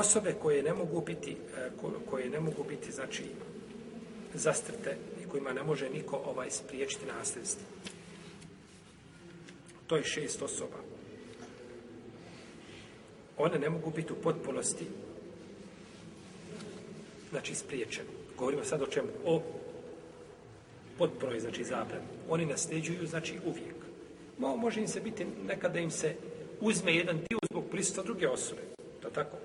osobe koje ne mogu biti, e, koje ne mogu biti znači, zastrte i kojima ne može niko ovaj spriječiti nasljedstvo. To je šest osoba. One ne mogu biti u potpunosti znači spriječene. Govorimo sad o čemu? O potpunoj, znači zabrani. Oni nasljeđuju, znači uvijek. Mo, može im se biti nekada im se uzme jedan dio zbog prisutstva druge osobe. To tako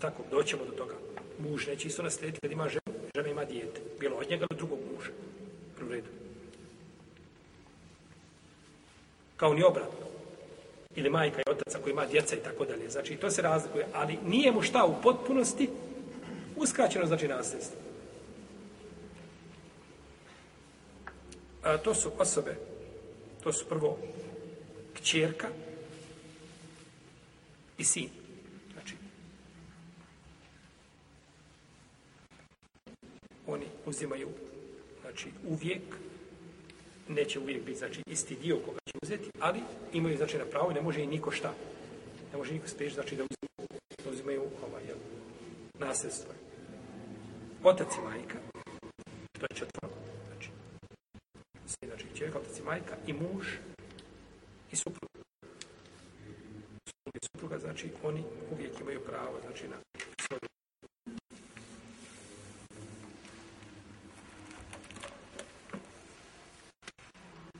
tako, doćemo do toga. Muž neće isto naslijediti kad ima ženu, žena ima dijete. Bilo od njega ili drugog muža. U redu. Kao ni obratno. Ili majka i otac koji ima djeca i tako dalje. Znači, to se razlikuje. Ali nije mu šta u potpunosti uskraćeno, znači nasljedstvo. A, to su osobe, to su prvo kćerka i sin. oni uzimaju znači uvijek neće uvijek biti znači isti dio koga će uzeti, ali imaju znači na pravo i ne može i niko šta. Ne može niko spriječiti znači da uzimaju, da uzimaju ovaj, nasljedstvo. Otac i majka, to je četvrlo, znači, znači čovjek, otac i majka, i muž, i supruga. Supruga, supruga, znači, oni uvijek imaju pravo, znači, na